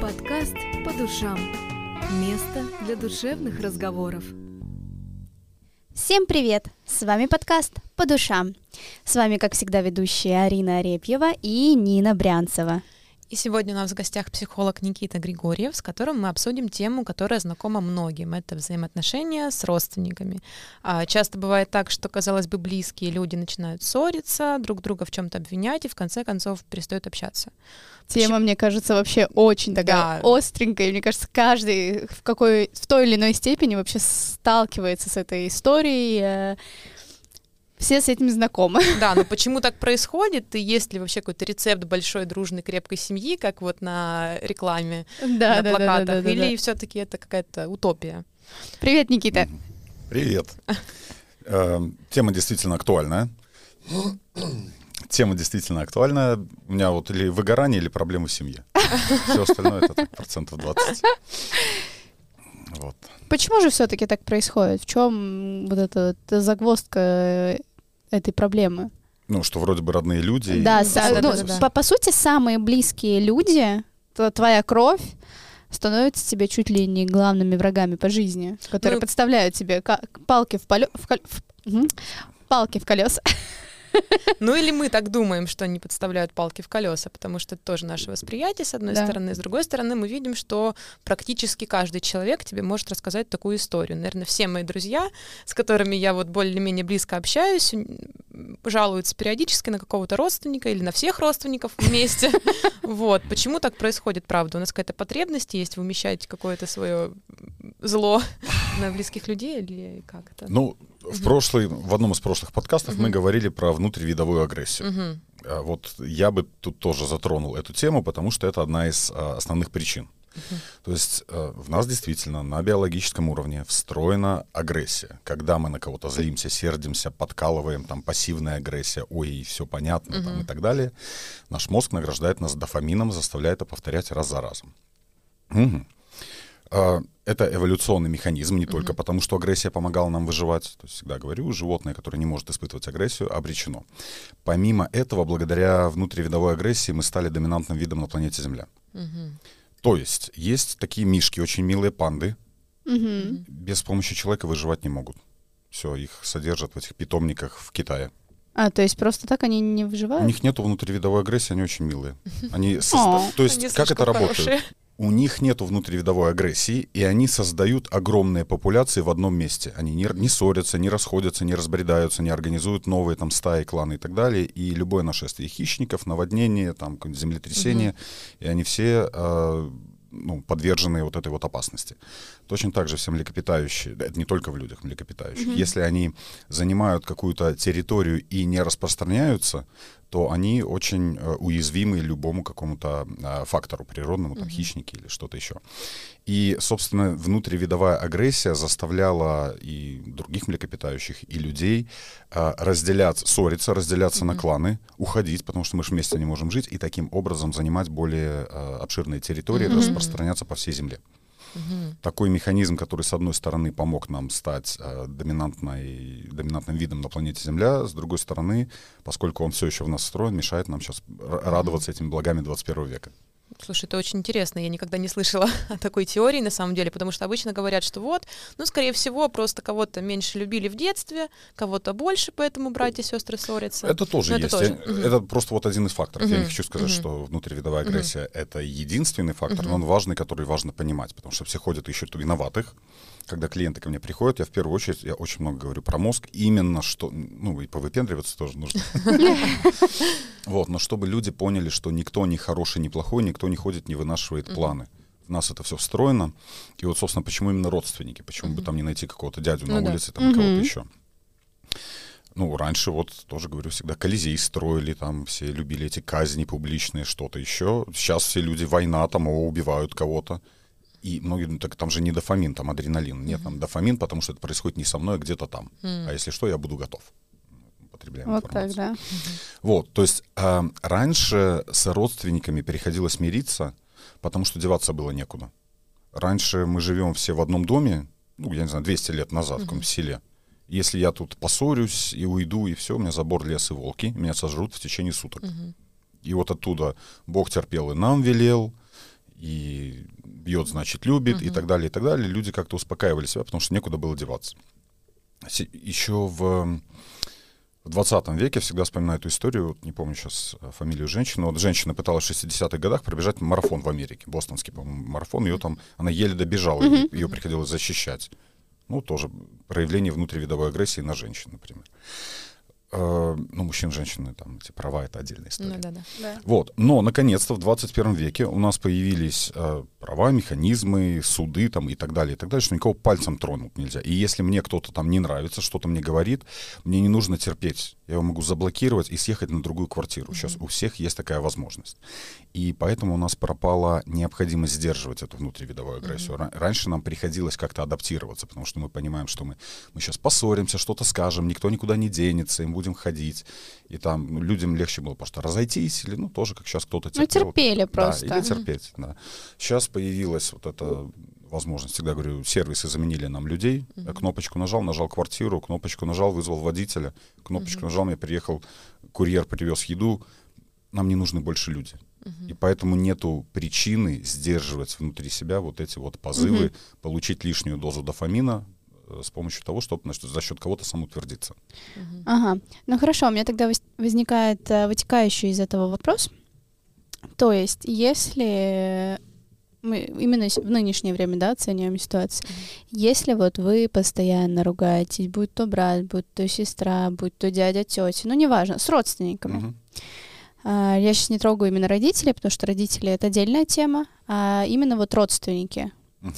Подкаст по душам. Место для душевных разговоров. Всем привет! С вами подкаст «По душам». С вами, как всегда, ведущие Арина Арепьева и Нина Брянцева. И сегодня у нас в гостях психолог Никита Григорьев, с которым мы обсудим тему, которая знакома многим. Это взаимоотношения с родственниками. А часто бывает так, что, казалось бы, близкие люди начинают ссориться, друг друга в чем-то обвинять и в конце концов перестают общаться. Тема, Почему? мне кажется, вообще очень такая да. остренькая. И мне кажется, каждый в какой в той или иной степени вообще сталкивается с этой историей э, все с этим знакомы. Да, но почему так происходит? И есть ли вообще какой-то рецепт большой, дружной, крепкой семьи, как вот на рекламе, да, на да, плакатах? Да, да, да, Или да. все-таки это какая-то утопия? Привет, Никита. Привет. Эм, тема действительно актуальная. Тема действительно актуальная. У меня вот или выгорание, или проблемы в семье. Все остальное это процентов 20. Вот. Почему же все-таки так происходит? В чем вот эта, эта загвоздка этой проблемы. Ну, что вроде бы родные люди. Да, и... да, ну, да, да. По, по сути, самые близкие люди, твоя кровь, становятся тебе чуть ли не главными врагами по жизни, которые ну, подставляют тебе палки в, полё... в, кол... в... палки в колеса. Ну или мы так думаем, что они подставляют палки в колеса, потому что это тоже наше восприятие, с одной да. стороны. С другой стороны, мы видим, что практически каждый человек тебе может рассказать такую историю. Наверное, все мои друзья, с которыми я вот более-менее близко общаюсь, жалуются периодически на какого-то родственника или на всех родственников вместе. Вот. Почему так происходит, правда? У нас какая-то потребность есть вымещать какое-то свое зло на близких людей или как это? Ну, в прошлый, в одном из прошлых подкастов мы говорили про внутривидовую агрессию. Вот я бы тут тоже затронул эту тему, потому что это одна из а, основных причин. Uh-huh. То есть э, в нас действительно на биологическом уровне встроена агрессия. Когда мы на кого-то злимся, сердимся, подкалываем, там пассивная агрессия, ой, все понятно, uh-huh. там, и так далее, наш мозг награждает нас дофамином, заставляет это повторять раз за разом. Угу. А, это эволюционный механизм, не только mm-hmm. потому, что агрессия помогала нам выживать. То есть всегда говорю, животное, которое не может испытывать агрессию, обречено. Помимо этого, благодаря внутривидовой агрессии мы стали доминантным видом на планете Земля. Mm-hmm. То есть есть такие мишки, очень милые панды, mm-hmm. без помощи человека выживать не могут. Все, их содержат в этих питомниках в Китае. А, то есть просто так они не выживают? У них нету внутривидовой агрессии, они очень милые. Они созда... То есть как это работает? У них нет внутривидовой агрессии, и они создают огромные популяции в одном месте. Они не, не ссорятся, не расходятся, не разбредаются, не организуют новые там стаи, кланы и так далее. И любое нашествие хищников, наводнение, там землетрясение, угу. и они все э, ну, подвержены вот этой вот опасности. Точно так же все млекопитающие, это не только в людях млекопитающих, mm-hmm. если они занимают какую-то территорию и не распространяются, то они очень э, уязвимы любому какому-то э, фактору природному, там, mm-hmm. хищники или что-то еще. И, собственно, внутривидовая агрессия заставляла и других млекопитающих, и людей э, разделяться, ссориться, разделяться mm-hmm. на кланы, уходить, потому что мы же вместе не можем жить, и таким образом занимать более обширные территории, mm-hmm. распространяться по всей земле. Угу. Такой механизм, который, с одной стороны, помог нам стать э, доминантной, доминантным видом на планете Земля, с другой стороны, поскольку он все еще в нас встроен, мешает нам сейчас радоваться этими благами 21 века. Слушай, это очень интересно. Я никогда не слышала о такой теории на самом деле, потому что обычно говорят, что вот, ну, скорее всего, просто кого-то меньше любили в детстве, кого-то больше, поэтому братья и сестры ссорятся. Это тоже Но есть. Это, тоже. Я, угу. это просто вот один из факторов. Угу. Я не хочу сказать, угу. что внутривидовая агрессия угу. это единственный фактор, но он важный, который важно понимать, потому что все ходят ищут виноватых. Когда клиенты ко мне приходят, я в первую очередь, я очень много говорю про мозг, именно что, ну, и повыпендриваться тоже нужно. Вот, но чтобы люди поняли, что никто не хороший, не плохой, никто не ходит, не вынашивает mm-hmm. планы. В нас это все встроено. И вот, собственно, почему именно родственники? Почему mm-hmm. бы там не найти какого-то дядю ну, на улице, да. там mm-hmm. кого-то еще? Ну, раньше вот тоже говорю всегда, Колизей строили, там все любили эти казни публичные, что-то еще. Сейчас все люди, война, там, о, убивают кого-то. И многие, ну, так там же не дофамин, там адреналин. Нет, mm-hmm. там дофамин, потому что это происходит не со мной, а где-то там. Mm-hmm. А если что, я буду готов потребляем вот информацию. Так, да. Вот, то есть э, раньше с родственниками приходилось мириться, потому что деваться было некуда. Раньше мы живем все в одном доме, ну, я не знаю, 200 лет назад в каком-то селе. Если я тут поссорюсь и уйду, и все, у меня забор, лес и волки, меня сожрут в течение суток. И вот оттуда Бог терпел и нам велел, и бьет, значит, любит и так далее, и так далее. Люди как-то успокаивали себя, потому что некуда было деваться. Еще в в 20 веке, всегда вспоминаю эту историю, вот не помню сейчас э, фамилию женщины, вот женщина пыталась в 60-х годах пробежать марафон в Америке, бостонский, по-моему, марафон, ее там, она еле добежала, mm-hmm. ее приходилось защищать. Ну, тоже проявление внутривидовой агрессии на женщин, например. Э, ну, мужчин, женщины, там, эти права — это отдельная история. Ну, да, да. Да. Вот. Но, наконец-то, в 21 веке у нас появились э, права, механизмы, суды там, и так далее, и так далее, что никого пальцем тронуть нельзя. И если мне кто-то там не нравится, что-то мне говорит, мне не нужно терпеть. Я его могу заблокировать и съехать на другую квартиру. Сейчас mm-hmm. у всех есть такая возможность. И поэтому у нас пропала необходимость сдерживать эту внутривидовую агрессию. Mm-hmm. Раньше нам приходилось как-то адаптироваться, потому что мы понимаем, что мы, мы сейчас поссоримся, что-то скажем, никто никуда не денется, им будем ходить. И там ну, людям легче было просто разойтись, или, ну, тоже, как сейчас кто-то терпел. Ну, терпели просто. Да, или терпеть, да. Сейчас появилась вот эта возможность, всегда говорю, сервисы заменили нам людей. Uh-huh. Я кнопочку нажал, нажал квартиру, кнопочку нажал, вызвал водителя, кнопочку uh-huh. нажал, мне приехал курьер, привез еду. Нам не нужны больше люди. Uh-huh. И поэтому нету причины сдерживать внутри себя вот эти вот позывы, uh-huh. получить лишнюю дозу дофамина, э, с помощью того, чтобы значит, за счет кого-то самоутвердиться. Uh-huh. Ага. Ну хорошо, у меня тогда возникает э, вытекающий из этого вопрос. То есть, если мы именно в нынешнее время, да, оцениваем ситуацию. Mm-hmm. Если вот вы постоянно ругаетесь, будь то брат, будь то сестра, будь то дядя, тетя, ну неважно, с родственниками. Mm-hmm. А, я сейчас не трогаю именно родителей, потому что родители это отдельная тема, а именно вот родственники. Mm-hmm.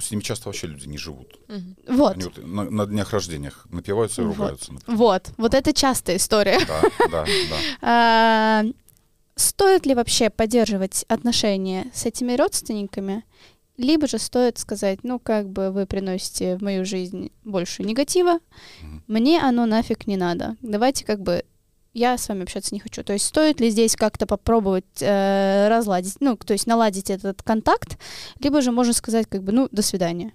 С ними часто вообще люди не живут. Угу. Вот. Они вот на, на днях рождениях напиваются и вот. ругаются. Например. Вот, вот это частая история. Да, да, да. Стоит ли вообще поддерживать отношения с этими родственниками, либо же стоит сказать, ну, как бы вы приносите в мою жизнь больше негатива, mm-hmm. мне оно нафиг не надо. Давайте как бы я с вами общаться не хочу. То есть стоит ли здесь как-то попробовать э, разладить, ну, то есть наладить этот контакт, либо же можно сказать как бы, ну, до свидания.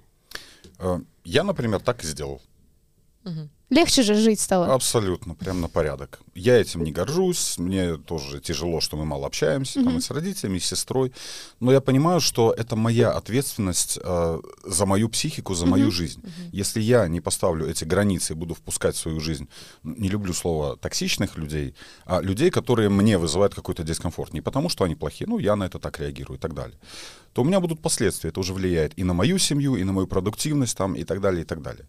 Э, я, например, так и сделал. Угу. Легче же жить стало. Абсолютно, прям на порядок. Я этим не горжусь, мне тоже тяжело, что мы мало общаемся, mm-hmm. там, и с родителями, и с сестрой, но я понимаю, что это моя ответственность э, за мою психику, за mm-hmm. мою жизнь. Mm-hmm. Если я не поставлю эти границы и буду впускать в свою жизнь, не люблю слово токсичных людей, а людей, которые мне вызывают какой-то дискомфорт, не потому что они плохие, ну, я на это так реагирую и так далее, то у меня будут последствия, это уже влияет и на мою семью, и на мою продуктивность, там, и так далее, и так далее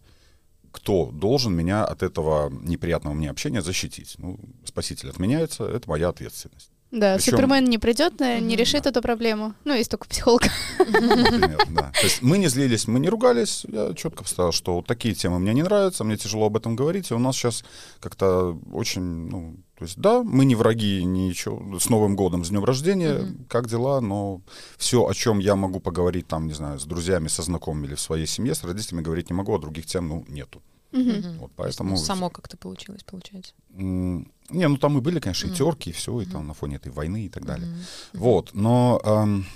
кто должен меня от этого неприятного мне общения защитить? Ну, спаситель отменяется, это моя ответственность. Да, Причем... Супермен не придет, не решит да. эту проблему. Ну, есть только психолог. Например, да. То есть мы не злились, мы не ругались. Я четко поставил, что вот такие темы мне не нравятся, мне тяжело об этом говорить. И у нас сейчас как-то очень, ну, то есть, да, мы не враги, ничего. С Новым годом, с днем рождения, mm-hmm. как дела, но все, о чем я могу поговорить, там, не знаю, с друзьями, со знакомыми или в своей семье, с родителями говорить не могу, а других тем, ну, нету. Mm-hmm. Вот, поэтому... Ну, само как-то получилось, получается. не, ну там и были, конечно, mm-hmm. и терки, и все, и mm-hmm. там на фоне этой войны и так далее. Mm-hmm. Вот, но... Эм,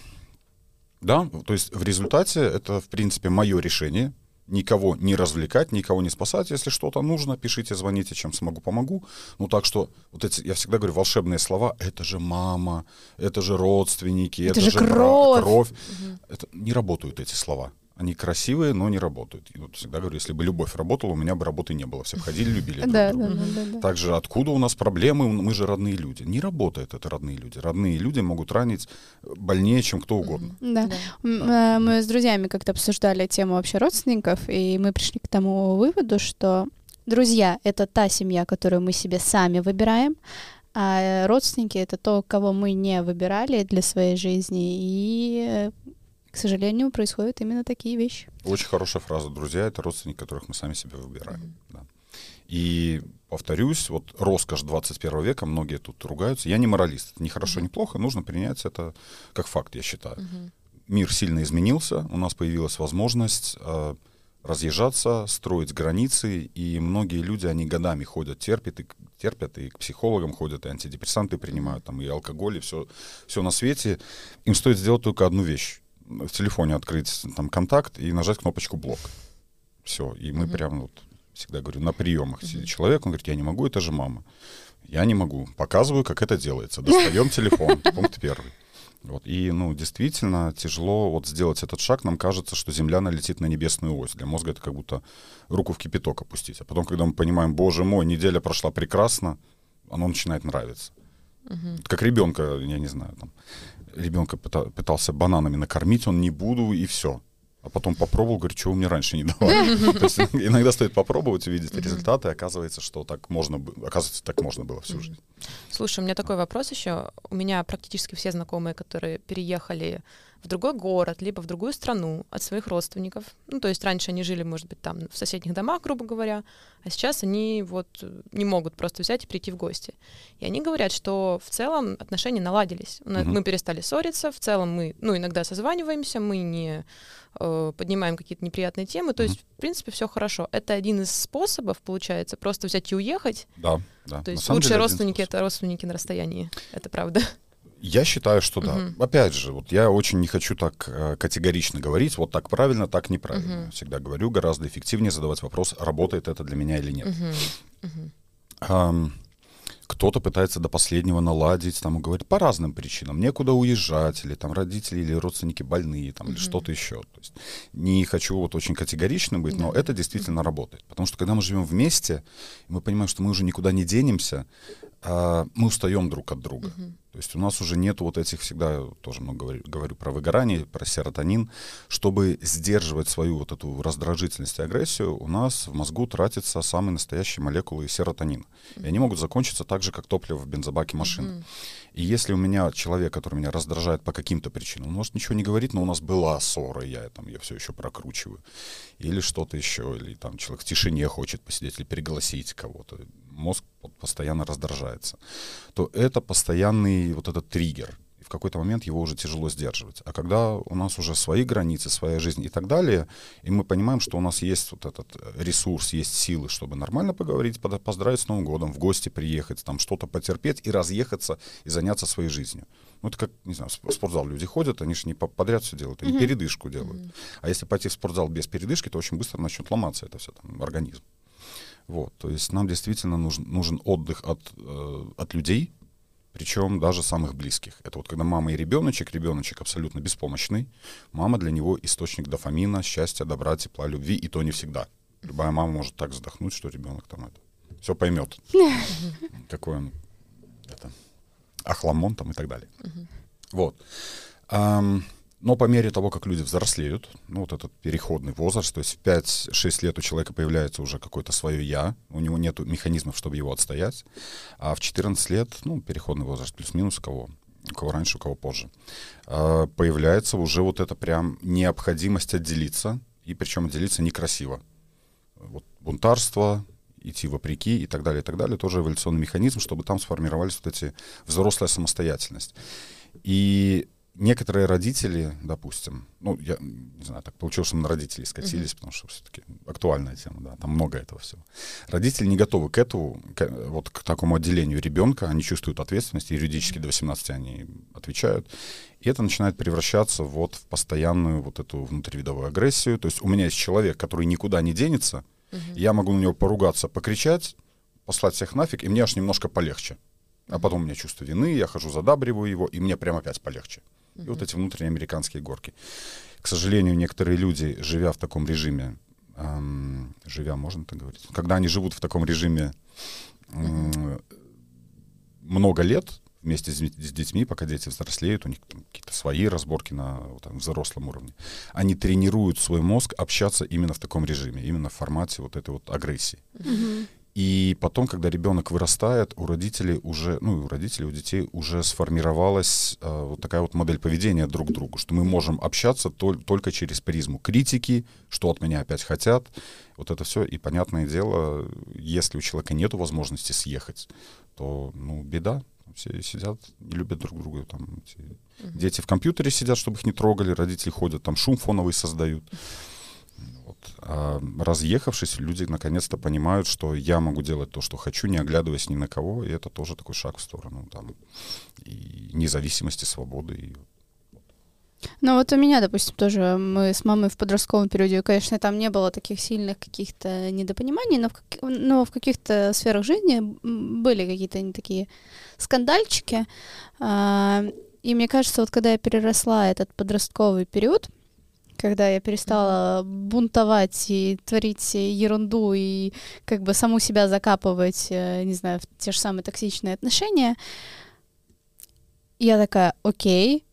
да, то есть в результате это, в принципе, мое решение, никого не развлекать, никого не спасать. Если что-то нужно, пишите, звоните, чем смогу, помогу. Ну так что, вот эти, я всегда говорю, волшебные слова, это же мама, это же родственники, это, это же кровь. кровь. Угу. Это, не работают эти слова. Они красивые, но не работают. И вот всегда говорю, если бы любовь работала, у меня бы работы не было. Все входили, любили друг да, друга. Да, да, Также откуда у нас проблемы? Мы же родные люди. Не работает это родные люди. Родные люди могут ранить больнее, чем кто угодно. Да. да. Э, мы с друзьями как-то обсуждали тему вообще родственников, и мы пришли к тому выводу, что друзья — это та семья, которую мы себе сами выбираем, а родственники — это то, кого мы не выбирали для своей жизни, и к сожалению, происходят именно такие вещи. Очень хорошая фраза. Друзья — это родственники, которых мы сами себе выбираем. Mm-hmm. Да. И повторюсь, вот роскошь 21 века, многие тут ругаются. Я не моралист. Это не хорошо, mm-hmm. не плохо. Нужно принять это как факт, я считаю. Mm-hmm. Мир сильно изменился. У нас появилась возможность э, разъезжаться, строить границы. И многие люди, они годами ходят, терпят и, терпят, и к психологам ходят, и антидепрессанты принимают, там, и алкоголь, и все, все на свете. Им стоит сделать только одну вещь в телефоне открыть там контакт и нажать кнопочку блок. Все. И мы mm-hmm. прям вот всегда говорю, на приемах mm-hmm. человек, он говорит, я не могу, это же мама. Я не могу. Показываю, как это делается. Достаем телефон. Пункт первый. Вот. И, ну, действительно, тяжело вот сделать этот шаг. Нам кажется, что Земля налетит на небесную ось. Для мозга это как будто руку в кипяток опустить. А потом, когда мы понимаем, боже мой, неделя прошла прекрасно, оно начинает нравиться. Угу. Как ребенка, я не знаю, там, ребенка пытался бананами накормить, он не буду, и все. А потом попробовал, говорит, вы мне раньше не давали. То есть иногда стоит попробовать, увидеть результаты, оказывается, что так можно, оказывается, так можно было всю жизнь. Слушай, у меня такой вопрос еще. У меня практически все знакомые, которые переехали в другой город, либо в другую страну от своих родственников. Ну, то есть раньше они жили, может быть, там в соседних домах, грубо говоря, а сейчас они вот не могут просто взять и прийти в гости. И они говорят, что в целом отношения наладились. Mm-hmm. Мы перестали ссориться, в целом мы, ну, иногда созваниваемся, мы не э, поднимаем какие-то неприятные темы, то mm-hmm. есть, в принципе, все хорошо. Это один из способов, получается, просто взять и уехать. Да, да. То есть лучшие родственники — это родственники на расстоянии, это правда. Я считаю, что да. Угу. Опять же, вот я очень не хочу так э, категорично говорить, вот так правильно, так неправильно. Угу. Всегда говорю, гораздо эффективнее задавать вопрос, работает это для меня или нет. Угу. Угу. Um, кто-то пытается до последнего наладить, там, говорит по разным причинам. Некуда уезжать, или там родители или родственники больные, там, mm-hmm. или что-то еще. То есть не хочу вот очень категорично быть, но это действительно mm-hmm. работает. Потому что когда мы живем вместе, мы понимаем, что мы уже никуда не денемся, мы устаем друг от друга. Mm-hmm. То есть у нас уже нет вот этих всегда, тоже много говорю, говорю про выгорание, про серотонин. Чтобы сдерживать свою вот эту раздражительность и агрессию, у нас в мозгу тратятся самые настоящие молекулы серотонина. Mm-hmm. И они могут закончиться так же, как топливо в бензобаке машины. Mm-hmm. И если у меня человек, который меня раздражает по каким-то причинам, он может ничего не говорить, но у нас была ссора, и я там ее все еще прокручиваю. Или что-то еще, или там человек в тишине хочет посидеть, или пригласить кого-то мозг постоянно раздражается, то это постоянный вот этот триггер. И в какой-то момент его уже тяжело сдерживать. А когда у нас уже свои границы, своя жизнь и так далее, и мы понимаем, что у нас есть вот этот ресурс, есть силы, чтобы нормально поговорить, поздравить с Новым годом, в гости приехать, там что-то потерпеть и разъехаться и заняться своей жизнью. Ну, это как, не знаю, в спортзал люди ходят, они же не подряд все делают, они mm-hmm. передышку делают. Mm-hmm. А если пойти в спортзал без передышки, то очень быстро начнет ломаться это все, там, организм. Вот, то есть нам действительно нужен, нужен отдых от, э, от людей, причем даже самых близких. Это вот когда мама и ребеночек, ребеночек абсолютно беспомощный, мама для него источник дофамина, счастья, добра, тепла, любви, и то не всегда. Любая мама может так задохнуть, что ребенок там это все поймет. Какой он это, ахламон там и так далее. Вот. Но по мере того, как люди взрослеют, ну вот этот переходный возраст, то есть в 5-6 лет у человека появляется уже какое-то свое «я», у него нет механизмов, чтобы его отстоять, а в 14 лет, ну, переходный возраст плюс-минус кого, у кого раньше, у кого позже, а, появляется уже вот эта прям необходимость отделиться, и причем отделиться некрасиво. Вот бунтарство, идти вопреки и так далее, и так далее, тоже эволюционный механизм, чтобы там сформировались вот эти взрослая самостоятельность. И некоторые родители, допустим, ну, я не знаю, так получилось, что мы на родителей скатились, mm-hmm. потому что все-таки актуальная тема, да, там много этого всего. Родители не готовы к этому, к, вот к такому отделению ребенка, они чувствуют ответственность, юридически до 18 они отвечают, и это начинает превращаться вот в постоянную вот эту внутривидовую агрессию. То есть у меня есть человек, который никуда не денется, mm-hmm. я могу на него поругаться, покричать, послать всех нафиг, и мне аж немножко полегче. А потом у меня чувство вины, я хожу, задабриваю его, и мне прям опять полегче. И вот эти внутренние американские горки. К сожалению, некоторые люди, живя в таком режиме, эм, живя, можно так говорить, когда они живут в таком режиме э, много лет вместе с, с детьми, пока дети взрослеют, у них какие-то свои разборки на вот, там, взрослом уровне, они тренируют свой мозг общаться именно в таком режиме, именно в формате вот этой вот агрессии. Mm-hmm. И потом, когда ребенок вырастает, у родителей уже, ну и у родителей, у детей уже сформировалась э, вот такая вот модель поведения друг к другу, что мы можем общаться тол- только через призму критики, что от меня опять хотят, вот это все. И понятное дело, если у человека нет возможности съехать, то, ну, беда. Все сидят, не любят друг друга. Там, эти... uh-huh. Дети в компьютере сидят, чтобы их не трогали, родители ходят, там шум фоновый создают. А разъехавшись, люди наконец-то понимают, что я могу делать то, что хочу, не оглядываясь ни на кого, и это тоже такой шаг в сторону там, и независимости, свободы. И... Ну вот у меня, допустим, тоже мы с мамой в подростковом периоде, конечно, там не было таких сильных каких-то недопониманий, но в, как... но в каких-то сферах жизни были какие-то не такие скандальчики. А, И мне кажется, вот когда я переросла этот подростковый период, когда я перестала бунтовать и творить ерунду и как бы саму себя закапывать, э, не знаю, в те же самые токсичные отношения, я такая, окей,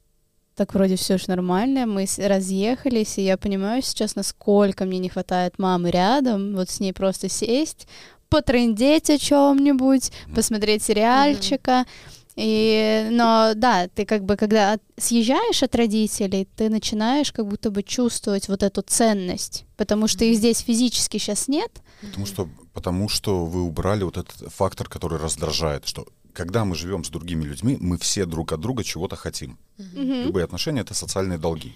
так вроде все же нормально, мы разъехались, и я понимаю сейчас, насколько мне не хватает мамы рядом, вот с ней просто сесть, потрындеть о чем-нибудь, посмотреть сериальчика. И, но да, ты как бы, когда съезжаешь от родителей, ты начинаешь как будто бы чувствовать вот эту ценность, потому что их здесь физически сейчас нет. Потому что, потому что вы убрали вот этот фактор, который раздражает, что когда мы живем с другими людьми, мы все друг от друга чего-то хотим. Mm-hmm. Любые отношения — это социальные долги.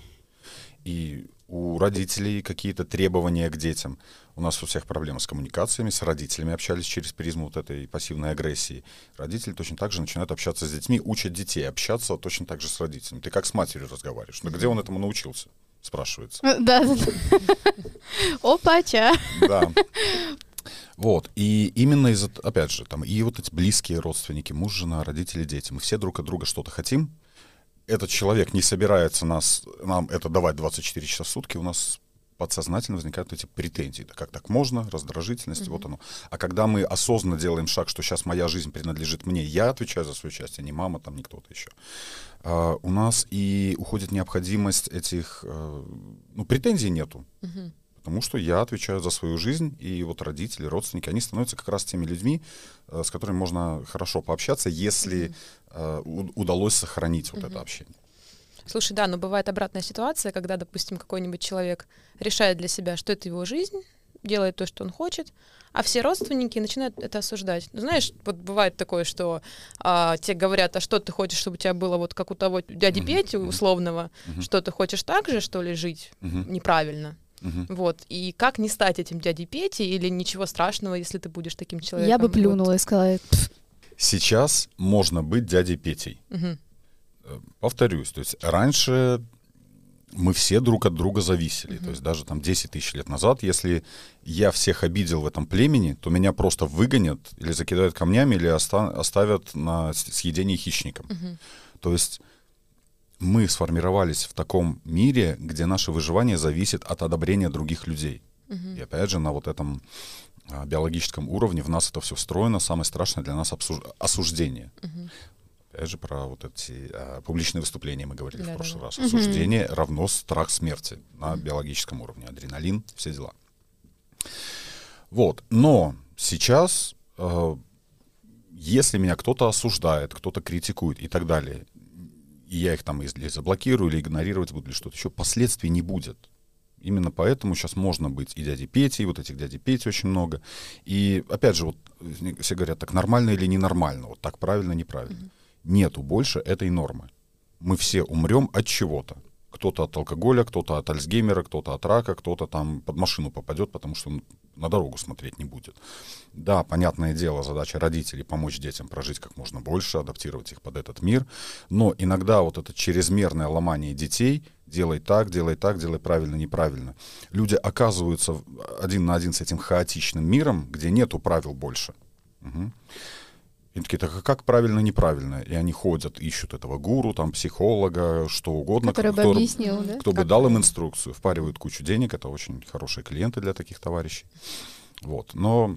И у родителей какие-то требования к детям. У нас у всех проблемы с коммуникациями, с родителями общались через призму вот этой пассивной агрессии. Родители точно так же начинают общаться с детьми, учат детей общаться точно так же с родителями. Ты как с матерью разговариваешь? Но где он этому научился? Спрашивается. Да, да, да. Опача. Да. Вот, и именно из-за, опять же, там, и вот эти близкие родственники, муж, жена, родители, дети, мы все друг от друга что-то хотим, этот человек не собирается нас, нам это давать 24 часа в сутки, у нас подсознательно возникают эти претензии. Да как так можно? Раздражительность, mm-hmm. вот оно. А когда мы осознанно делаем шаг, что сейчас моя жизнь принадлежит мне, я отвечаю за свою часть, а не мама, там, не кто-то еще, а, у нас и уходит необходимость этих, а, ну, претензий нету. Mm-hmm потому что я отвечаю за свою жизнь, и вот родители, родственники, они становятся как раз теми людьми, э, с которыми можно хорошо пообщаться, если mm-hmm. удалось сохранить вот mm-hmm. это общение. Слушай, да, но бывает обратная ситуация, когда, допустим, какой-нибудь человек решает для себя, что это его жизнь, делает то, что он хочет, а все родственники начинают это осуждать. Ну, знаешь, вот бывает такое, что а, тебе говорят, а что ты хочешь, чтобы у тебя было вот как у того дяди mm-hmm. Пети условного, mm-hmm. что ты хочешь так же, что ли, жить mm-hmm. неправильно. Угу. Вот. И как не стать этим дядей Петей или ничего страшного, если ты будешь таким человеком? Я бы плюнула вот. и сказала... Сейчас можно быть дядей Петей. Угу. Повторюсь, то есть раньше мы все друг от друга зависели. Uh-huh. То есть даже там 10 тысяч лет назад, если я всех обидел в этом племени, то меня просто выгонят или закидают камнями, или оста- оставят на съедение хищникам. Uh-huh. То есть мы сформировались в таком мире, где наше выживание зависит от одобрения других людей. Угу. И опять же, на вот этом а, биологическом уровне в нас это все встроено. Самое страшное для нас обсуж- осуждение. Угу. Опять же, про вот эти а, публичные выступления мы говорили да, в прошлый да, раз. Осуждение угу. равно страх смерти на биологическом уровне. Адреналин, все дела. Вот. Но сейчас, э, если меня кто-то осуждает, кто-то критикует и так далее, и я их там или заблокирую, или игнорировать буду, или что-то еще, последствий не будет. Именно поэтому сейчас можно быть и дяди Пети, и вот этих дяди Пети очень много. И опять же, вот все говорят, так нормально или ненормально, вот так правильно, неправильно. Mm-hmm. Нету больше этой нормы. Мы все умрем от чего-то. Кто-то от алкоголя, кто-то от Альцгеймера, кто-то от рака, кто-то там под машину попадет, потому что он на дорогу смотреть не будет. Да, понятное дело, задача родителей помочь детям прожить как можно больше, адаптировать их под этот мир, но иногда вот это чрезмерное ломание детей, делай так, делай так, делай правильно, неправильно. Люди оказываются один на один с этим хаотичным миром, где нету правил больше. Угу. И такие, так а как правильно, неправильно? И они ходят, ищут этого гуру, там, психолога, что угодно. Который кто, бы объяснил, да? Кто как бы дал им инструкцию, впаривают кучу денег, это очень хорошие клиенты для таких товарищей. Вот. Но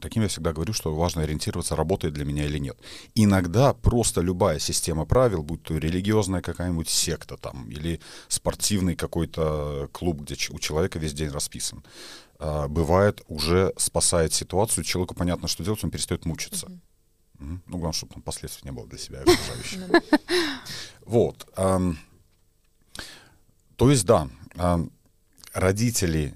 таким я всегда говорю, что важно ориентироваться, работает для меня или нет. Иногда просто любая система правил, будь то религиозная какая-нибудь секта там, или спортивный какой-то клуб, где у человека весь день расписан, бывает, уже спасает ситуацию, человеку понятно, что делать, он перестает мучиться. Uh-huh. Ну, главное, чтобы там последствий не было для себя окружающих. Вот. То есть, да, родители,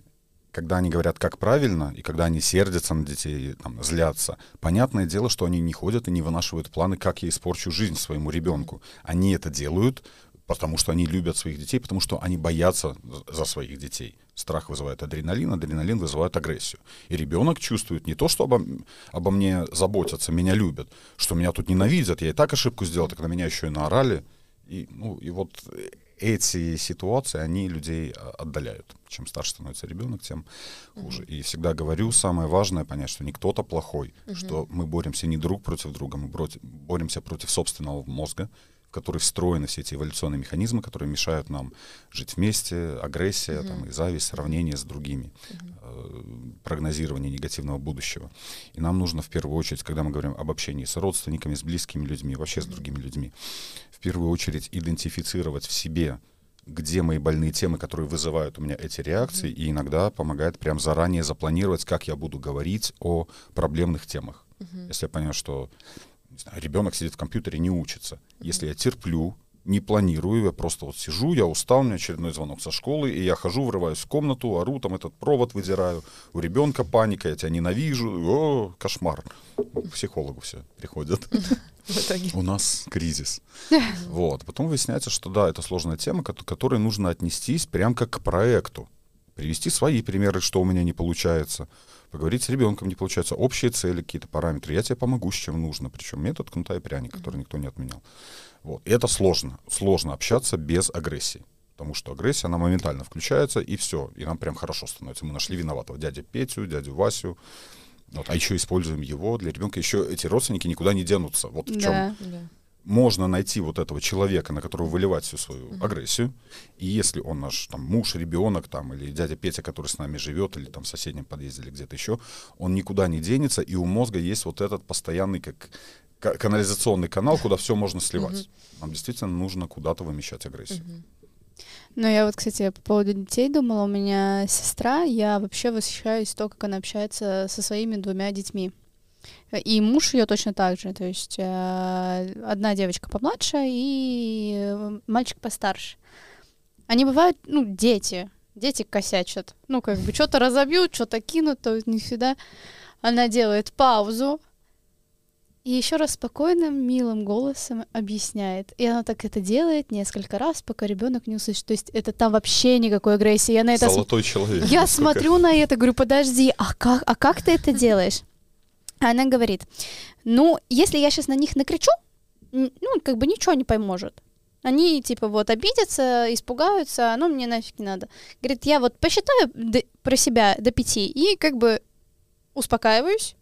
когда они говорят, как правильно, и когда они сердятся на детей, там, злятся, понятное дело, что они не ходят и не вынашивают планы, как я испорчу жизнь своему ребенку. Они это делают потому что они любят своих детей, потому что они боятся за своих детей. Страх вызывает адреналин, адреналин вызывает агрессию. И ребенок чувствует не то, что обо, обо мне заботятся, меня любят, что меня тут ненавидят, я и так ошибку сделал, так на меня еще и наорали. И, ну, и вот эти ситуации, они людей а, отдаляют. Чем старше становится ребенок, тем хуже. Mm-hmm. И всегда говорю, самое важное понять, что не кто-то плохой, mm-hmm. что мы боремся не друг против друга, мы боремся против собственного мозга, в который встроены все эти эволюционные механизмы, которые мешают нам жить вместе, агрессия, mm-hmm. там, и зависть, сравнение с другими, э, прогнозирование негативного будущего. И нам нужно в первую очередь, когда мы говорим об общении с родственниками, с близкими людьми, вообще mm-hmm. с другими людьми, в первую очередь идентифицировать в себе где мои больные темы, которые вызывают у меня эти реакции, mm-hmm. и иногда помогает прям заранее запланировать, как я буду говорить о проблемных темах. Mm-hmm. Если я понимаю, что знаю, ребенок сидит в компьютере, не учится. Если я терплю, не планирую, я просто вот сижу, я устал, у меня очередной звонок со школы, и я хожу, врываюсь в комнату, ору, там этот провод выдираю, у ребенка паника, я тебя ненавижу, о, кошмар. К психологу все приходят. У нас кризис. Вот. Потом выясняется, что да, это сложная тема, к которой нужно отнестись прям как к проекту. Привести свои примеры, что у меня не получается. Поговорить с ребенком не получается. Общие цели, какие-то параметры. Я тебе помогу, с чем нужно. Причем метод кнута и пряник, который никто не отменял. Вот. И это сложно. Сложно общаться без агрессии. Потому что агрессия, она моментально включается, и все. И нам прям хорошо становится. Мы нашли виноватого дядю Петю, дядю Васю. Вот, а еще используем его для ребенка. Еще эти родственники никуда не денутся. Вот в чем. Да, да. Можно найти вот этого человека, на которого выливать всю свою uh-huh. агрессию. И если он наш там, муж, ребенок, там, или дядя Петя, который с нами живет, или там в соседнем подъезде, или где-то еще, он никуда не денется, и у мозга есть вот этот постоянный, как канализационный канал, куда все можно сливать. Uh-huh. Нам действительно нужно куда-то вымещать агрессию. Uh-huh. Ну, я вот, кстати, по поводу детей думала, у меня сестра, я вообще восхищаюсь то, как она общается со своими двумя детьми. И муж ее точно так же, то есть э, одна девочка помладше и мальчик постарше. Они бывают, ну, дети, дети косячат, ну, как бы что-то разобьют, что-то кинут, то не всегда. Она делает паузу, и еще раз спокойным, милым голосом объясняет. И она так это делает несколько раз, пока ребенок не услышит. То есть это там вообще никакой агрессии. Я на это Золотой см... человек. Я смотрю на это, говорю, подожди, а как, а как ты это делаешь? Она говорит, ну, если я сейчас на них накричу, ну, как бы ничего не поможет. Они, типа, вот, обидятся, испугаются, ну, мне нафиг не надо. Говорит, я вот посчитаю про себя до пяти и, как бы, успокаиваюсь,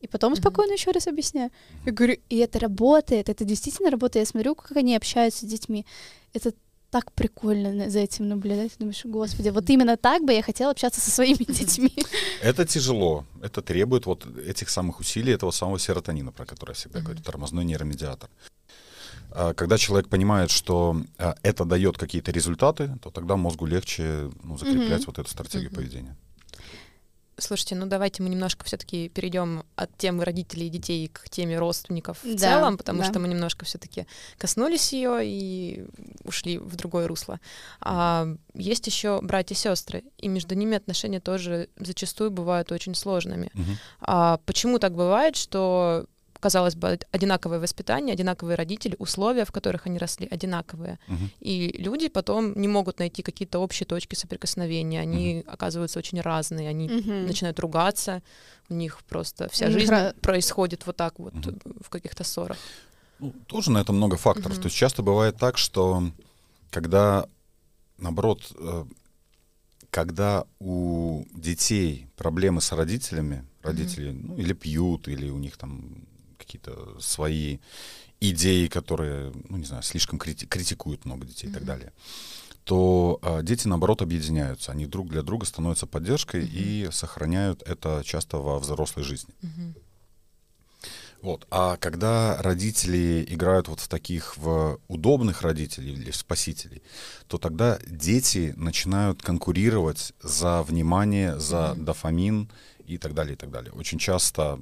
и потом спокойно еще раз объясняю. Я говорю, и это работает, это действительно работает. Я смотрю, как они общаются с детьми. Это так прикольно за этим наблюдать. Думаешь, господи, вот именно так бы я хотела общаться со своими детьми. Это тяжело. Это требует вот этих самых усилий, этого самого серотонина, про который я всегда говорю, тормозной нейромедиатор. А, когда человек понимает, что а, это дает какие-то результаты, то тогда мозгу легче ну, закреплять вот эту стратегию поведения. Слушайте, ну давайте мы немножко все-таки перейдем от темы родителей и детей к теме родственников в да, целом, потому да. что мы немножко все-таки коснулись ее и ушли в другое русло. А, есть еще братья и сестры, и между ними отношения тоже зачастую бывают очень сложными. Угу. А, почему так бывает, что казалось бы, одинаковое воспитание, одинаковые родители, условия, в которых они росли, одинаковые. Угу. И люди потом не могут найти какие-то общие точки соприкосновения, они угу. оказываются очень разные, они угу. начинают ругаться, у них просто вся жизнь происходит вот так вот угу. в каких-то ссорах. Ну, тоже на это много факторов. Угу. То есть часто бывает так, что когда, наоборот, э, когда у детей проблемы с родителями, родители mm-hmm. ну, или пьют, или у них там какие-то свои идеи, которые, ну, не знаю, слишком крити- критикуют много детей mm-hmm. и так далее, то а, дети, наоборот, объединяются. Они друг для друга становятся поддержкой mm-hmm. и сохраняют это часто во взрослой жизни. Mm-hmm. Вот. А когда родители играют вот в таких в удобных родителей или в спасителей, то тогда дети начинают конкурировать за внимание, за mm-hmm. дофамин и так далее, и так далее. Очень часто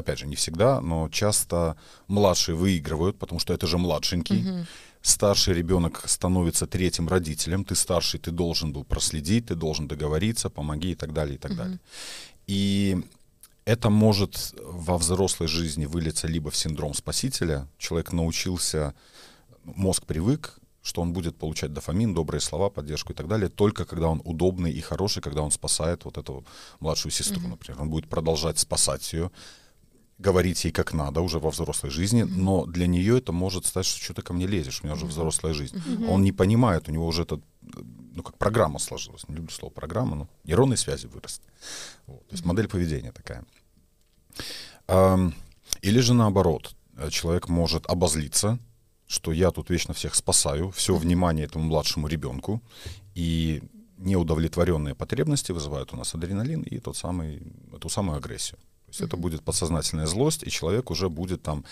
опять же, не всегда, но часто младшие выигрывают, потому что это же младшенький. Угу. Старший ребенок становится третьим родителем. Ты старший, ты должен был проследить, ты должен договориться, помоги и так далее, и так угу. далее. И это может во взрослой жизни вылиться либо в синдром спасителя. Человек научился, мозг привык, что он будет получать дофамин, добрые слова, поддержку и так далее, только когда он удобный и хороший, когда он спасает вот эту младшую сестру, mm например. Он будет продолжать спасать ее, говорить ей как надо уже во взрослой жизни, mm-hmm. но для нее это может стать, что что ты ко мне лезешь, у меня уже взрослая жизнь. Mm-hmm. Он не понимает, у него уже это, ну, как программа сложилась, не люблю слово программа, но нейронные связи выросли. Вот, то есть mm-hmm. модель поведения такая. Или же наоборот, человек может обозлиться, что я тут вечно всех спасаю, все внимание этому младшему ребенку, и неудовлетворенные потребности вызывают у нас адреналин и тот самый, эту самую агрессию. То есть mm-hmm. это будет подсознательная злость, и человек уже будет там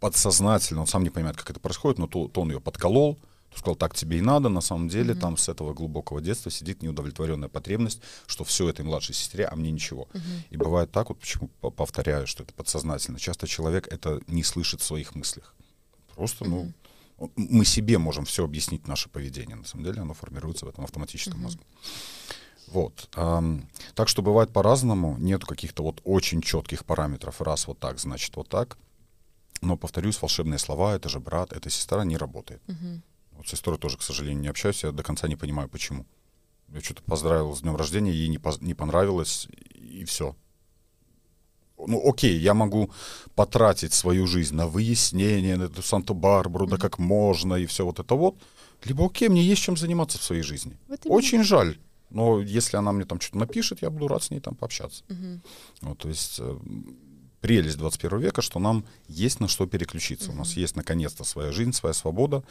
подсознательно, он сам не понимает, как это происходит, но то, то он ее подколол, то сказал, так тебе и надо, на самом деле mm-hmm. там с этого глубокого детства сидит неудовлетворенная потребность, что все этой младшей сестре, а мне ничего. Mm-hmm. И бывает так, вот почему повторяю, что это подсознательно. Часто человек это не слышит в своих мыслях. Просто, mm-hmm. ну, мы себе можем все объяснить наше поведение. На самом деле оно формируется в этом автоматическом mm-hmm. мозгу. Вот. Так что бывает по-разному. Нету каких-то вот очень четких параметров. Раз вот так, значит вот так. Но, повторюсь, волшебные слова, это же брат, это сестра, не работает. Mm-hmm. Вот с сестрой тоже, к сожалению, не общаюсь. Я до конца не понимаю, почему. Я что-то поздравил с днем рождения, ей не, поз- не понравилось, и все ну, окей, я могу потратить свою жизнь на выяснение, на эту Санта-Барбару, mm-hmm. да как можно, и все вот это вот. Либо, окей, мне есть чем заниматься в своей жизни. Вот Очень жаль. Но если она мне там что-то напишет, я буду рад с ней там пообщаться. Mm-hmm. Вот, то есть э, прелесть 21 века, что нам есть на что переключиться. Mm-hmm. У нас есть наконец-то своя жизнь, своя свобода.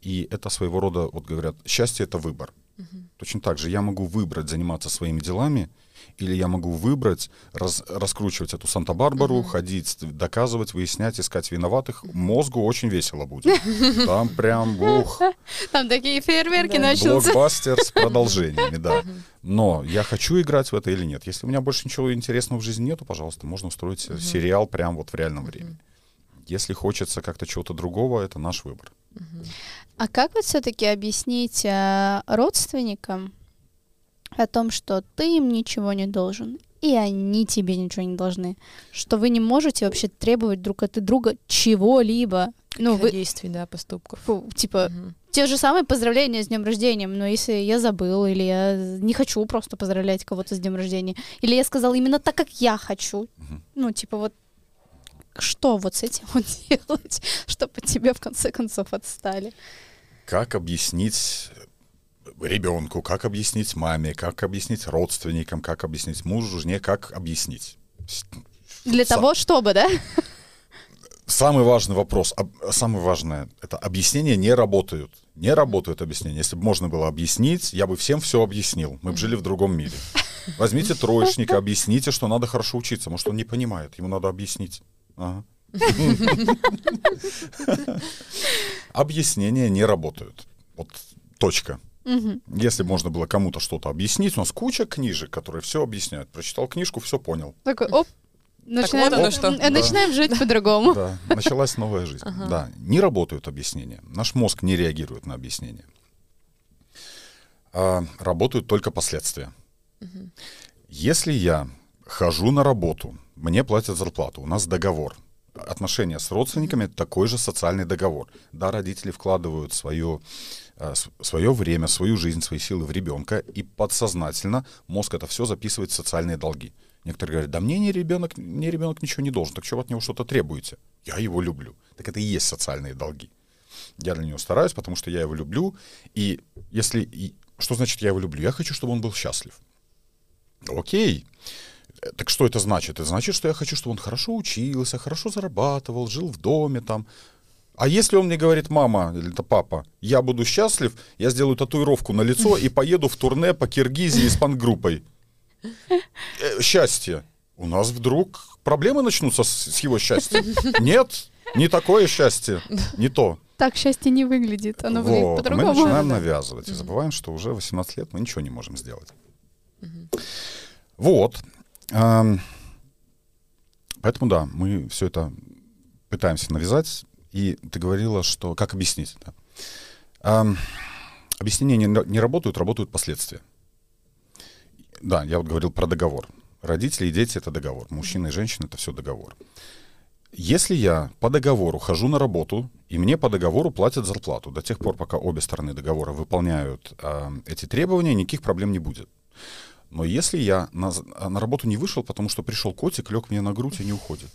И это своего рода, вот говорят, счастье — это выбор. Mm-hmm. Точно так же я могу выбрать заниматься своими делами, или я могу выбрать, раз, раскручивать эту Санта-Барбару, mm-hmm. ходить, доказывать, выяснять, искать виноватых. Мозгу очень весело будет. Там прям, ух. Там такие фейерверки да. начнутся. Блокбастер с продолжениями, да. Но я хочу играть в это или нет. Если у меня больше ничего интересного в жизни нету, пожалуйста, можно устроить mm-hmm. сериал прям вот в реальном mm-hmm. времени. Если хочется как-то чего-то другого, это наш выбор. А как вот все-таки объяснить э, родственникам, о том, что ты им ничего не должен, и они тебе ничего не должны, что вы не можете вообще требовать друг от друга чего-либо. Ну, вы... Действий, да, поступков. Фу, типа, угу. те же самые поздравления с днем рождения, но если я забыл, или я не хочу просто поздравлять кого-то с днем рождения, или я сказал именно так, как я хочу, угу. ну, типа, вот что вот с этим вот делать, чтобы тебя в конце концов отстали? Как объяснить ребенку, как объяснить маме, как объяснить родственникам, как объяснить мужу, жене, как объяснить. Для Са- того, чтобы, да? Самый важный вопрос, самое важное, это объяснения не работают. Не работают объяснения. Если бы можно было объяснить, я бы всем все объяснил. Мы бы жили в другом мире. Возьмите троечника, объясните, что надо хорошо учиться. Может, он не понимает, ему надо объяснить. Ага. Объяснения не работают. Вот точка. Угу. Если можно было кому-то что-то объяснить, у нас куча книжек, которые все объясняют. Прочитал книжку, все понял. Такой, оп, Начинаем, вот что. Да. начинаем жить по-другому. Да, началась новая жизнь. Ага. Да, не работают объяснения. Наш мозг не реагирует на объяснения. А, работают только последствия. Угу. Если я хожу на работу, мне платят зарплату, у нас договор. Отношения с родственниками — такой же социальный договор. Да, родители вкладывают свою Э, свое время, свою жизнь, свои силы в ребенка, и подсознательно мозг это все записывает в социальные долги. Некоторые говорят, да мне не ребенок, мне ребенок ничего не должен, так вы от него что-то требуете? Я его люблю. Так это и есть социальные долги. Я для него стараюсь, потому что я его люблю, и если... И, что значит я его люблю? Я хочу, чтобы он был счастлив. Окей. Так что это значит? Это значит, что я хочу, чтобы он хорошо учился, хорошо зарабатывал, жил в доме там, а если он мне говорит, мама или это папа, я буду счастлив, я сделаю татуировку на лицо и поеду в турне по Киргизии с пангруппой. Э, счастье. У нас вдруг проблемы начнутся с, с его счастьем. Нет, не такое счастье, не то. Так счастье не выглядит, оно вот. выглядит по-другому. Мы начинаем навязывать и забываем, что уже 18 лет мы ничего не можем сделать. Вот. Поэтому да, мы все это пытаемся навязать и ты говорила, что как объяснить это? А, объяснения не, не работают, работают последствия. Да, я вот говорил про договор. Родители и дети — это договор. Мужчина и женщина — это все договор. Если я по договору хожу на работу, и мне по договору платят зарплату, до тех пор, пока обе стороны договора выполняют э, эти требования, никаких проблем не будет. Но если я на, на работу не вышел, потому что пришел котик, лег мне на грудь и не уходит,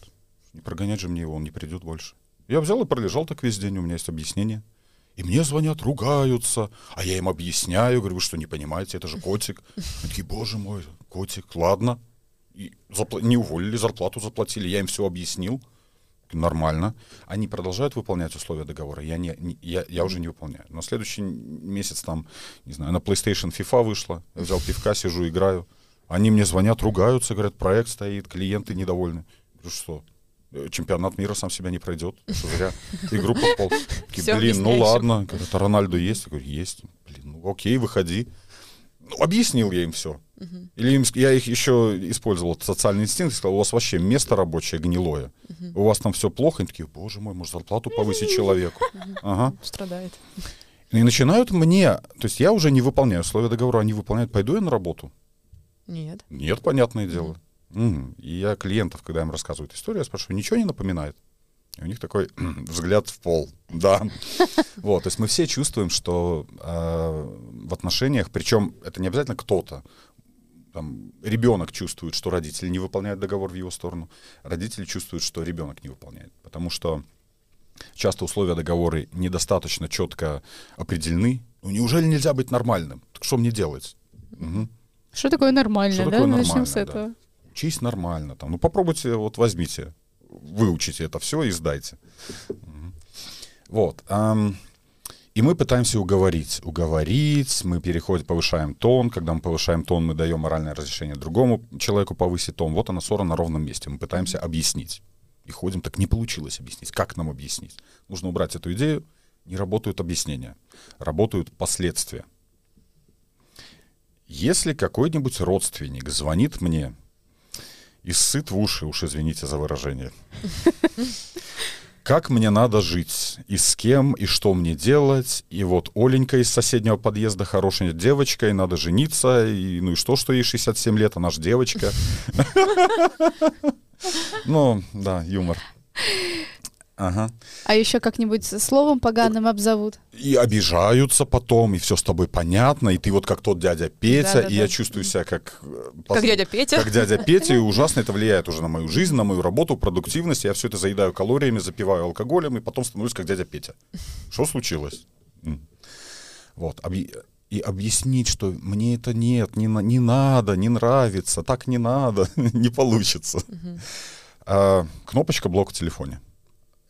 не прогонять же мне его, он не придет больше. Я взял и пролежал так весь день, у меня есть объяснение. И мне звонят, ругаются, а я им объясняю, говорю, вы что, не понимаете, это же котик. Они такие, боже мой, котик, ладно. И запла- не уволили, зарплату заплатили, я им все объяснил. Нормально. Они продолжают выполнять условия договора. Я, не, не, я, я уже не выполняю. На следующий месяц там, не знаю, на PlayStation FIFA вышла, я взял пивка, сижу, играю. Они мне звонят, ругаются, говорят, проект стоит, клиенты недовольны. Говорю, что? Э, чемпионат мира сам себя не пройдет. Что зря игру попал. Блин, ну ладно. Говорят, а Рональдо есть? Я говорю, есть. Блин, ну окей, выходи. Ну, объяснил я им все. Uh-huh. Или им, я их еще использовал социальный инстинкт, сказал, у вас вообще место рабочее гнилое. Uh-huh. У вас там все плохо. Они такие, боже мой, может зарплату повысить человеку. Uh-huh. Ага. Страдает. И начинают мне, то есть я уже не выполняю условия договора, они выполняют, пойду я на работу? Нет. Нет, понятное дело. Mm. И я клиентов, когда им рассказываю эту историю, я спрашиваю, ничего не напоминает? И у них такой взгляд в пол. Да. Вот, то есть мы все чувствуем, что э, в отношениях, причем это не обязательно кто-то, там, ребенок чувствует, что родители не выполняют договор в его сторону, родители чувствуют, что ребенок не выполняет. Потому что часто условия договора недостаточно четко определены. Ну, неужели нельзя быть нормальным? Так что мне делать? Угу. Что такое нормально, что да? Такое Начнем с этого. Да. Учись нормально. Там. Ну, попробуйте, вот возьмите, выучите это все и сдайте. Вот. И мы пытаемся уговорить. Уговорить, мы переходим, повышаем тон. Когда мы повышаем тон, мы даем моральное разрешение другому человеку повысить тон. Вот она ссора на ровном месте. Мы пытаемся объяснить. И ходим, так не получилось объяснить. Как нам объяснить? Нужно убрать эту идею. Не работают объяснения. Работают последствия. Если какой-нибудь родственник звонит мне и сыт в уши, уж извините за выражение, как мне надо жить, и с кем, и что мне делать, и вот Оленька из соседнего подъезда хорошая девочка, и надо жениться, и ну и что, что ей 67 лет, она же девочка. Ну, да, юмор. Ага. А еще как-нибудь словом поганым обзовут. И обижаются потом, и все с тобой понятно, и ты вот как тот дядя Петя, да, да, и да. я чувствую себя как... Э, как дядя Петя. Как дядя Петя, и ужасно это влияет уже на мою жизнь, на мою работу, продуктивность. Я все это заедаю калориями, запиваю алкоголем, и потом становлюсь как дядя Петя. Что случилось? Вот. И объяснить, что мне это нет, не, не надо, не нравится, так не надо, не получится. А, кнопочка блок в телефоне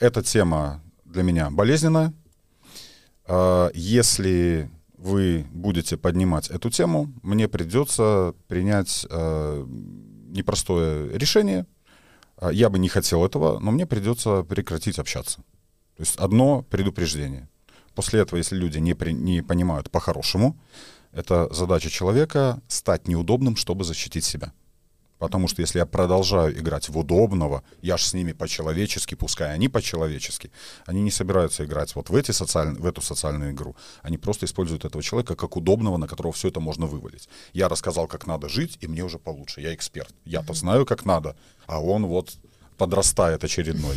эта тема для меня болезненная. А, если вы будете поднимать эту тему, мне придется принять а, непростое решение. А, я бы не хотел этого, но мне придется прекратить общаться. То есть одно предупреждение. После этого, если люди не, при, не понимают по-хорошему, это задача человека стать неудобным, чтобы защитить себя. Потому что если я продолжаю играть в удобного, я ж с ними по-человечески, пускай они по-человечески, они не собираются играть вот в, эти социаль... в эту социальную игру. Они просто используют этого человека как удобного, на которого все это можно вывалить. Я рассказал, как надо жить, и мне уже получше. Я эксперт. Я-то знаю, как надо, а он вот подрастает очередной.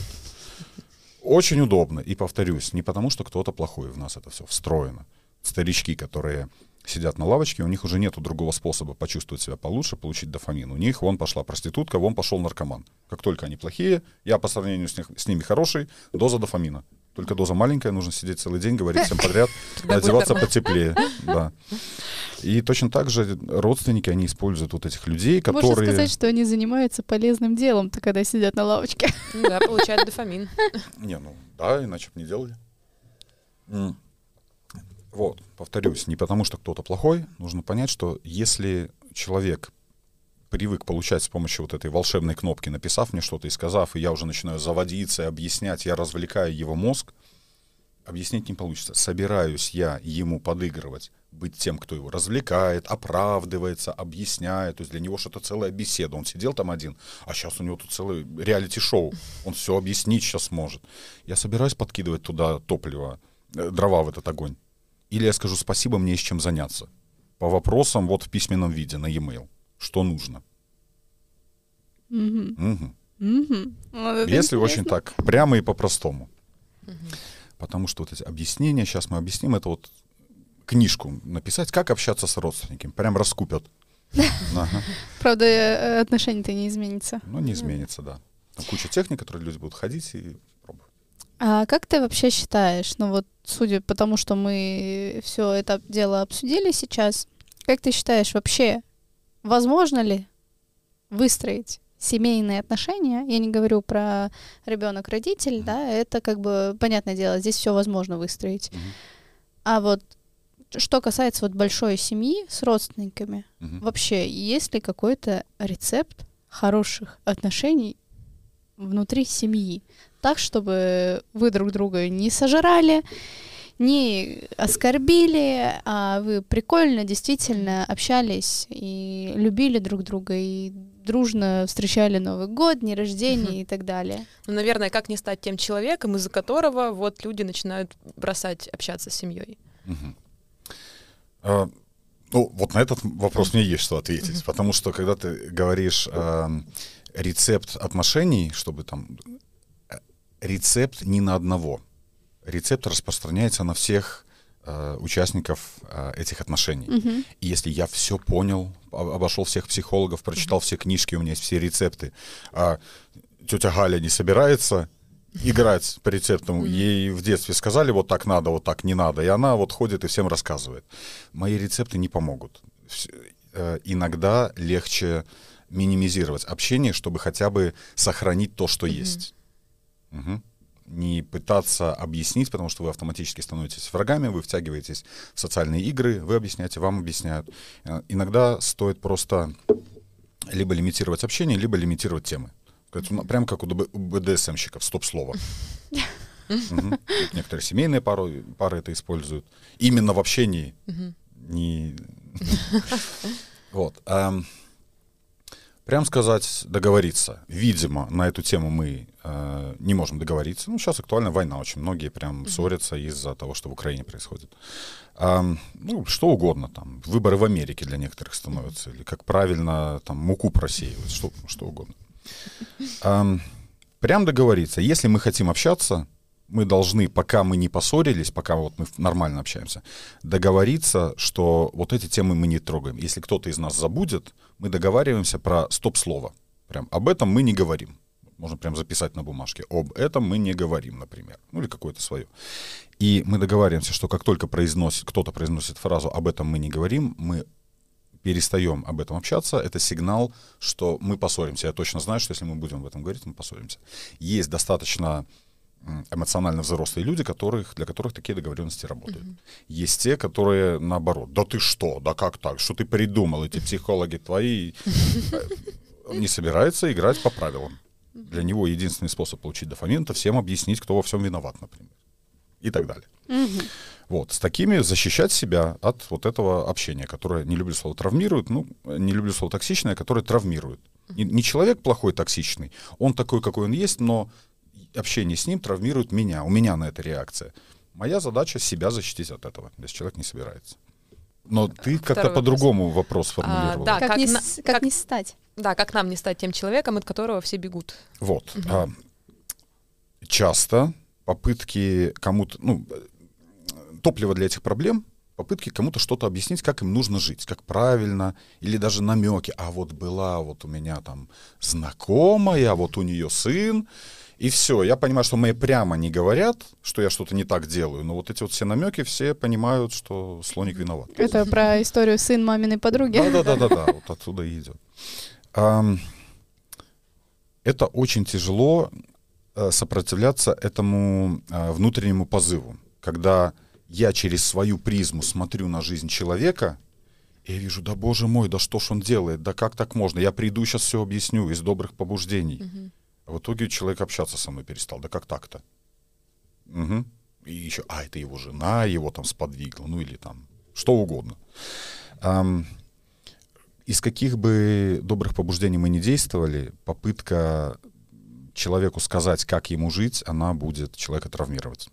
Очень удобно. И повторюсь, не потому, что кто-то плохой в нас это все встроено. Старички, которые сидят на лавочке, у них уже нет другого способа почувствовать себя получше, получить дофамин. У них вон пошла проститутка, вон пошел наркоман. Как только они плохие, я по сравнению с, них, с ними хороший, доза дофамина. Только доза маленькая, нужно сидеть целый день, говорить всем подряд, одеваться потеплее. Да. И точно так же родственники, они используют вот этих людей, которые... Можно сказать, что они занимаются полезным делом, то когда сидят на лавочке. Да, получают дофамин. Не, ну да, иначе бы не делали. Вот, повторюсь, не потому что кто-то плохой, нужно понять, что если человек привык получать с помощью вот этой волшебной кнопки, написав мне что-то и сказав, и я уже начинаю заводиться и объяснять, я развлекаю его мозг, объяснить не получится. Собираюсь я ему подыгрывать, быть тем, кто его развлекает, оправдывается, объясняет. То есть для него что-то целая беседа. Он сидел там один, а сейчас у него тут целый реалити-шоу. Он все объяснить сейчас может. Я собираюсь подкидывать туда топливо, э, дрова в этот огонь. Или я скажу спасибо, мне есть чем заняться. По вопросам вот в письменном виде на e-mail. Что нужно? Mm-hmm. Угу. Mm-hmm. Вот Если очень так, прямо и по-простому. Mm-hmm. Потому что вот эти объяснения, сейчас мы объясним, это вот книжку написать, как общаться с родственниками. Прям раскупят. Правда, э, отношения-то не изменится. Ну, не изменится, да. Там куча техник, которые люди будут ходить и а как ты вообще считаешь, ну вот судя по тому, что мы все это дело обсудили сейчас, как ты считаешь вообще, возможно ли выстроить семейные отношения, я не говорю про ребенок-родитель, да, это как бы, понятное дело, здесь все возможно выстроить. А вот что касается вот большой семьи с родственниками, вообще есть ли какой-то рецепт хороших отношений внутри семьи? Так, чтобы вы друг друга не сожрали, не оскорбили, а вы прикольно действительно общались и любили друг друга и дружно встречали Новый год, дни рождения и так далее. Ну, наверное, как не стать тем человеком, из-за которого вот люди начинают бросать общаться с семьей. А, ну, вот на этот вопрос мне есть что ответить, потому что когда ты говоришь э, рецепт отношений, чтобы там э, рецепт не на одного, рецепт распространяется на всех э, участников э, этих отношений. Uh-huh. И если я все понял, обошел всех психологов, прочитал uh-huh. все книжки, у меня есть все рецепты, а тетя Галя не собирается играть по рецептам. Mm-hmm. Ей в детстве сказали, вот так надо, вот так не надо. И она вот ходит и всем рассказывает. Мои рецепты не помогут. Э, иногда легче минимизировать общение, чтобы хотя бы сохранить то, что mm-hmm. есть. Угу не пытаться объяснить, потому что вы автоматически становитесь врагами, вы втягиваетесь в социальные игры, вы объясняете, вам объясняют. Э, иногда стоит просто либо лимитировать общение, либо лимитировать темы. Ну, прям как у БДСМщиков, стоп-слово. Некоторые семейные пары, пары это используют. Именно в общении. Не... Вот. Прям сказать, договориться. Видимо, на эту тему мы э, не можем договориться. Ну, сейчас актуальна война. Очень многие прям mm-hmm. ссорятся из-за того, что в Украине происходит. Э, ну, что угодно там. Выборы в Америке для некоторых становятся. Или как правильно там муку просеивать. Что, что угодно. Э, прям договориться. Если мы хотим общаться, мы должны, пока мы не поссорились, пока вот мы нормально общаемся, договориться, что вот эти темы мы не трогаем. Если кто-то из нас забудет, мы договариваемся про стоп-слово. Прям об этом мы не говорим. Можно прям записать на бумажке. Об этом мы не говорим, например. Ну или какое-то свое. И мы договариваемся, что как только произносит, кто-то произносит фразу «об этом мы не говорим», мы перестаем об этом общаться, это сигнал, что мы поссоримся. Я точно знаю, что если мы будем об этом говорить, мы поссоримся. Есть достаточно эмоционально взрослые люди, которых, для которых такие договоренности работают. Mm-hmm. Есть те, которые наоборот, да ты что, да как так, что ты придумал, эти психологи твои, э, не собирается играть по правилам. Для него единственный способ получить дофамин — это всем объяснить, кто во всем виноват, например. И так далее. Mm-hmm. Вот, с такими защищать себя от вот этого общения, которое, не люблю слово травмирует, ну, не люблю слово токсичное, которое травмирует. Не, не человек плохой, токсичный, он такой, какой он есть, но общение с ним травмирует меня, у меня на это реакция. Моя задача себя защитить от этого, если человек не собирается. Но ты как-то по-другому вопрос формулировал. А, да, как, как, не, на, как, как не стать. Да, как нам не стать тем человеком, от которого все бегут. Вот. Угу. А, часто попытки кому-то, ну, топливо для этих проблем попытки кому-то что-то объяснить, как им нужно жить, как правильно, или даже намеки. А вот была вот у меня там знакомая, вот у нее сын, и все. Я понимаю, что мне прямо не говорят, что я что-то не так делаю, но вот эти вот все намеки, все понимают, что слоник виноват. Это про историю сын маминой подруги? Да-да-да, вот оттуда и идет. Это очень тяжело э, сопротивляться этому э, внутреннему позыву, когда я через свою призму смотрю на жизнь человека, и я вижу, да боже мой, да что ж он делает, да как так можно, я приду сейчас все объясню из добрых побуждений. Угу. А в итоге человек общаться со мной перестал. Да как так-то? Угу. И еще, а, это его жена его там сподвигла, ну или там что угодно. Эм, из каких бы добрых побуждений мы не действовали, попытка человеку сказать, как ему жить, она будет человека травмировать.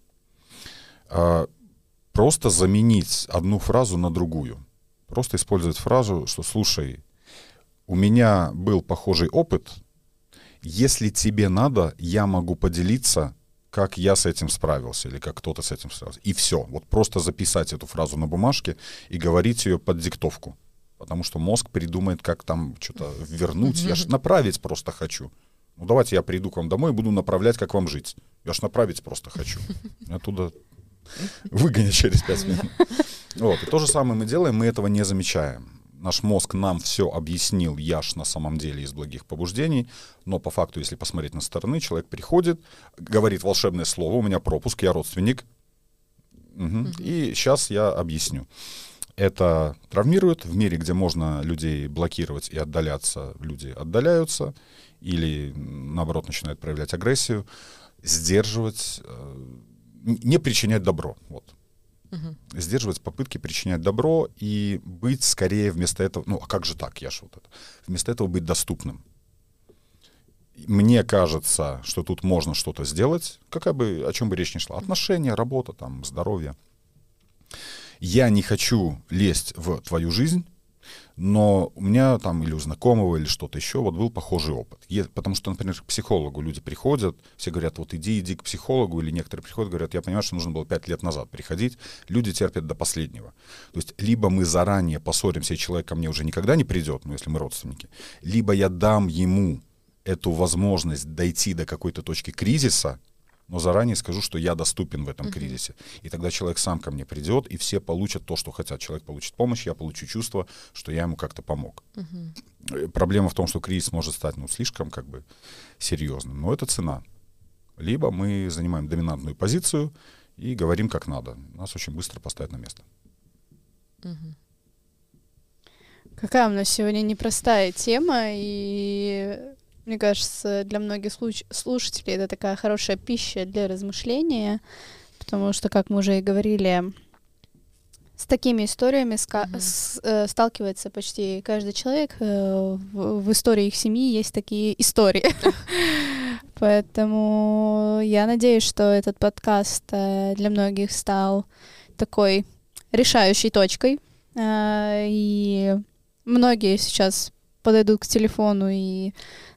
Э, просто заменить одну фразу на другую. Просто использовать фразу, что, слушай, у меня был похожий опыт, если тебе надо, я могу поделиться, как я с этим справился или как кто-то с этим справился. И все. Вот просто записать эту фразу на бумажке и говорить ее под диктовку. Потому что мозг придумает, как там что-то вернуть. Я же направить просто хочу. Ну давайте я приду к вам домой и буду направлять, как вам жить. Я ж направить просто хочу. Оттуда выгонят через пять минут. Вот. И то же самое мы делаем, мы этого не замечаем. Наш мозг нам все объяснил, я ж на самом деле из благих побуждений, но по факту, если посмотреть на стороны, человек приходит, говорит волшебное слово, у меня пропуск, я родственник, угу, угу. и сейчас я объясню. Это травмирует. В мире, где можно людей блокировать и отдаляться, люди отдаляются или, наоборот, начинают проявлять агрессию. Сдерживать, э, не причинять добро. Вот. Угу. Сдерживать попытки причинять добро и быть скорее вместо этого, ну а как же так, я ж вот это, вместо этого быть доступным. Мне кажется, что тут можно что-то сделать, какая бы, о чем бы речь ни шла. Отношения, работа, там, здоровье. Я не хочу лезть в твою жизнь, но у меня там или у знакомого, или что-то еще, вот был похожий опыт. Е- потому что, например, к психологу люди приходят, все говорят, вот иди, иди к психологу, или некоторые приходят, говорят, я понимаю, что нужно было пять лет назад приходить. Люди терпят до последнего. То есть либо мы заранее поссоримся, и человек ко мне уже никогда не придет, ну, если мы родственники, либо я дам ему эту возможность дойти до какой-то точки кризиса, но заранее скажу, что я доступен в этом uh-huh. кризисе. И тогда человек сам ко мне придет, и все получат то, что хотят. Человек получит помощь, я получу чувство, что я ему как-то помог. Uh-huh. Проблема в том, что кризис может стать ну, слишком как бы серьезным, но это цена. Либо мы занимаем доминантную позицию и говорим как надо. Нас очень быстро поставят на место. Uh-huh. Какая у нас сегодня непростая тема, и мне кажется, для многих слушателей это такая хорошая пища для размышления, потому что, как мы уже и говорили, с такими историями ска- mm-hmm. с, э, сталкивается почти каждый человек. Э, в, в истории их семьи есть такие истории. Поэтому я надеюсь, что этот подкаст э, для многих стал такой решающей точкой. Э, и многие сейчас подойдут к телефону и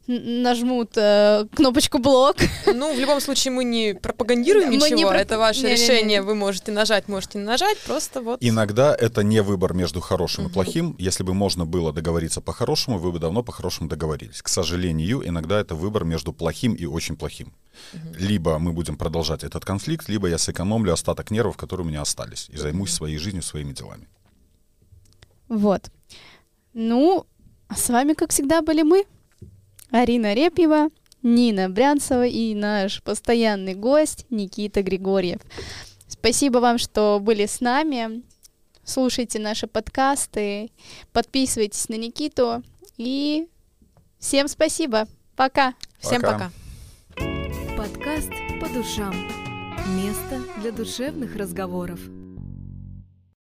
нажмут э, кнопочку блок. Ну, в любом случае, мы не пропагандируем мы ничего. Не про... Это ваше не, решение. Не, не, не. Вы можете нажать, можете не нажать. Просто вот. Иногда это не выбор между хорошим угу. и плохим. Если бы можно было договориться по-хорошему, вы бы давно по-хорошему договорились. К сожалению, иногда это выбор между плохим и очень плохим. Угу. Либо мы будем продолжать этот конфликт, либо я сэкономлю остаток нервов, которые у меня остались, и займусь своей жизнью, своими делами. Вот. Ну, а с вами, как всегда, были мы. Арина Репьева, Нина Брянцева и наш постоянный гость Никита Григорьев. Спасибо вам, что были с нами. Слушайте наши подкасты, подписывайтесь на Никиту и всем спасибо. Пока. Всем пока. Подкаст по душам. Место для душевных разговоров.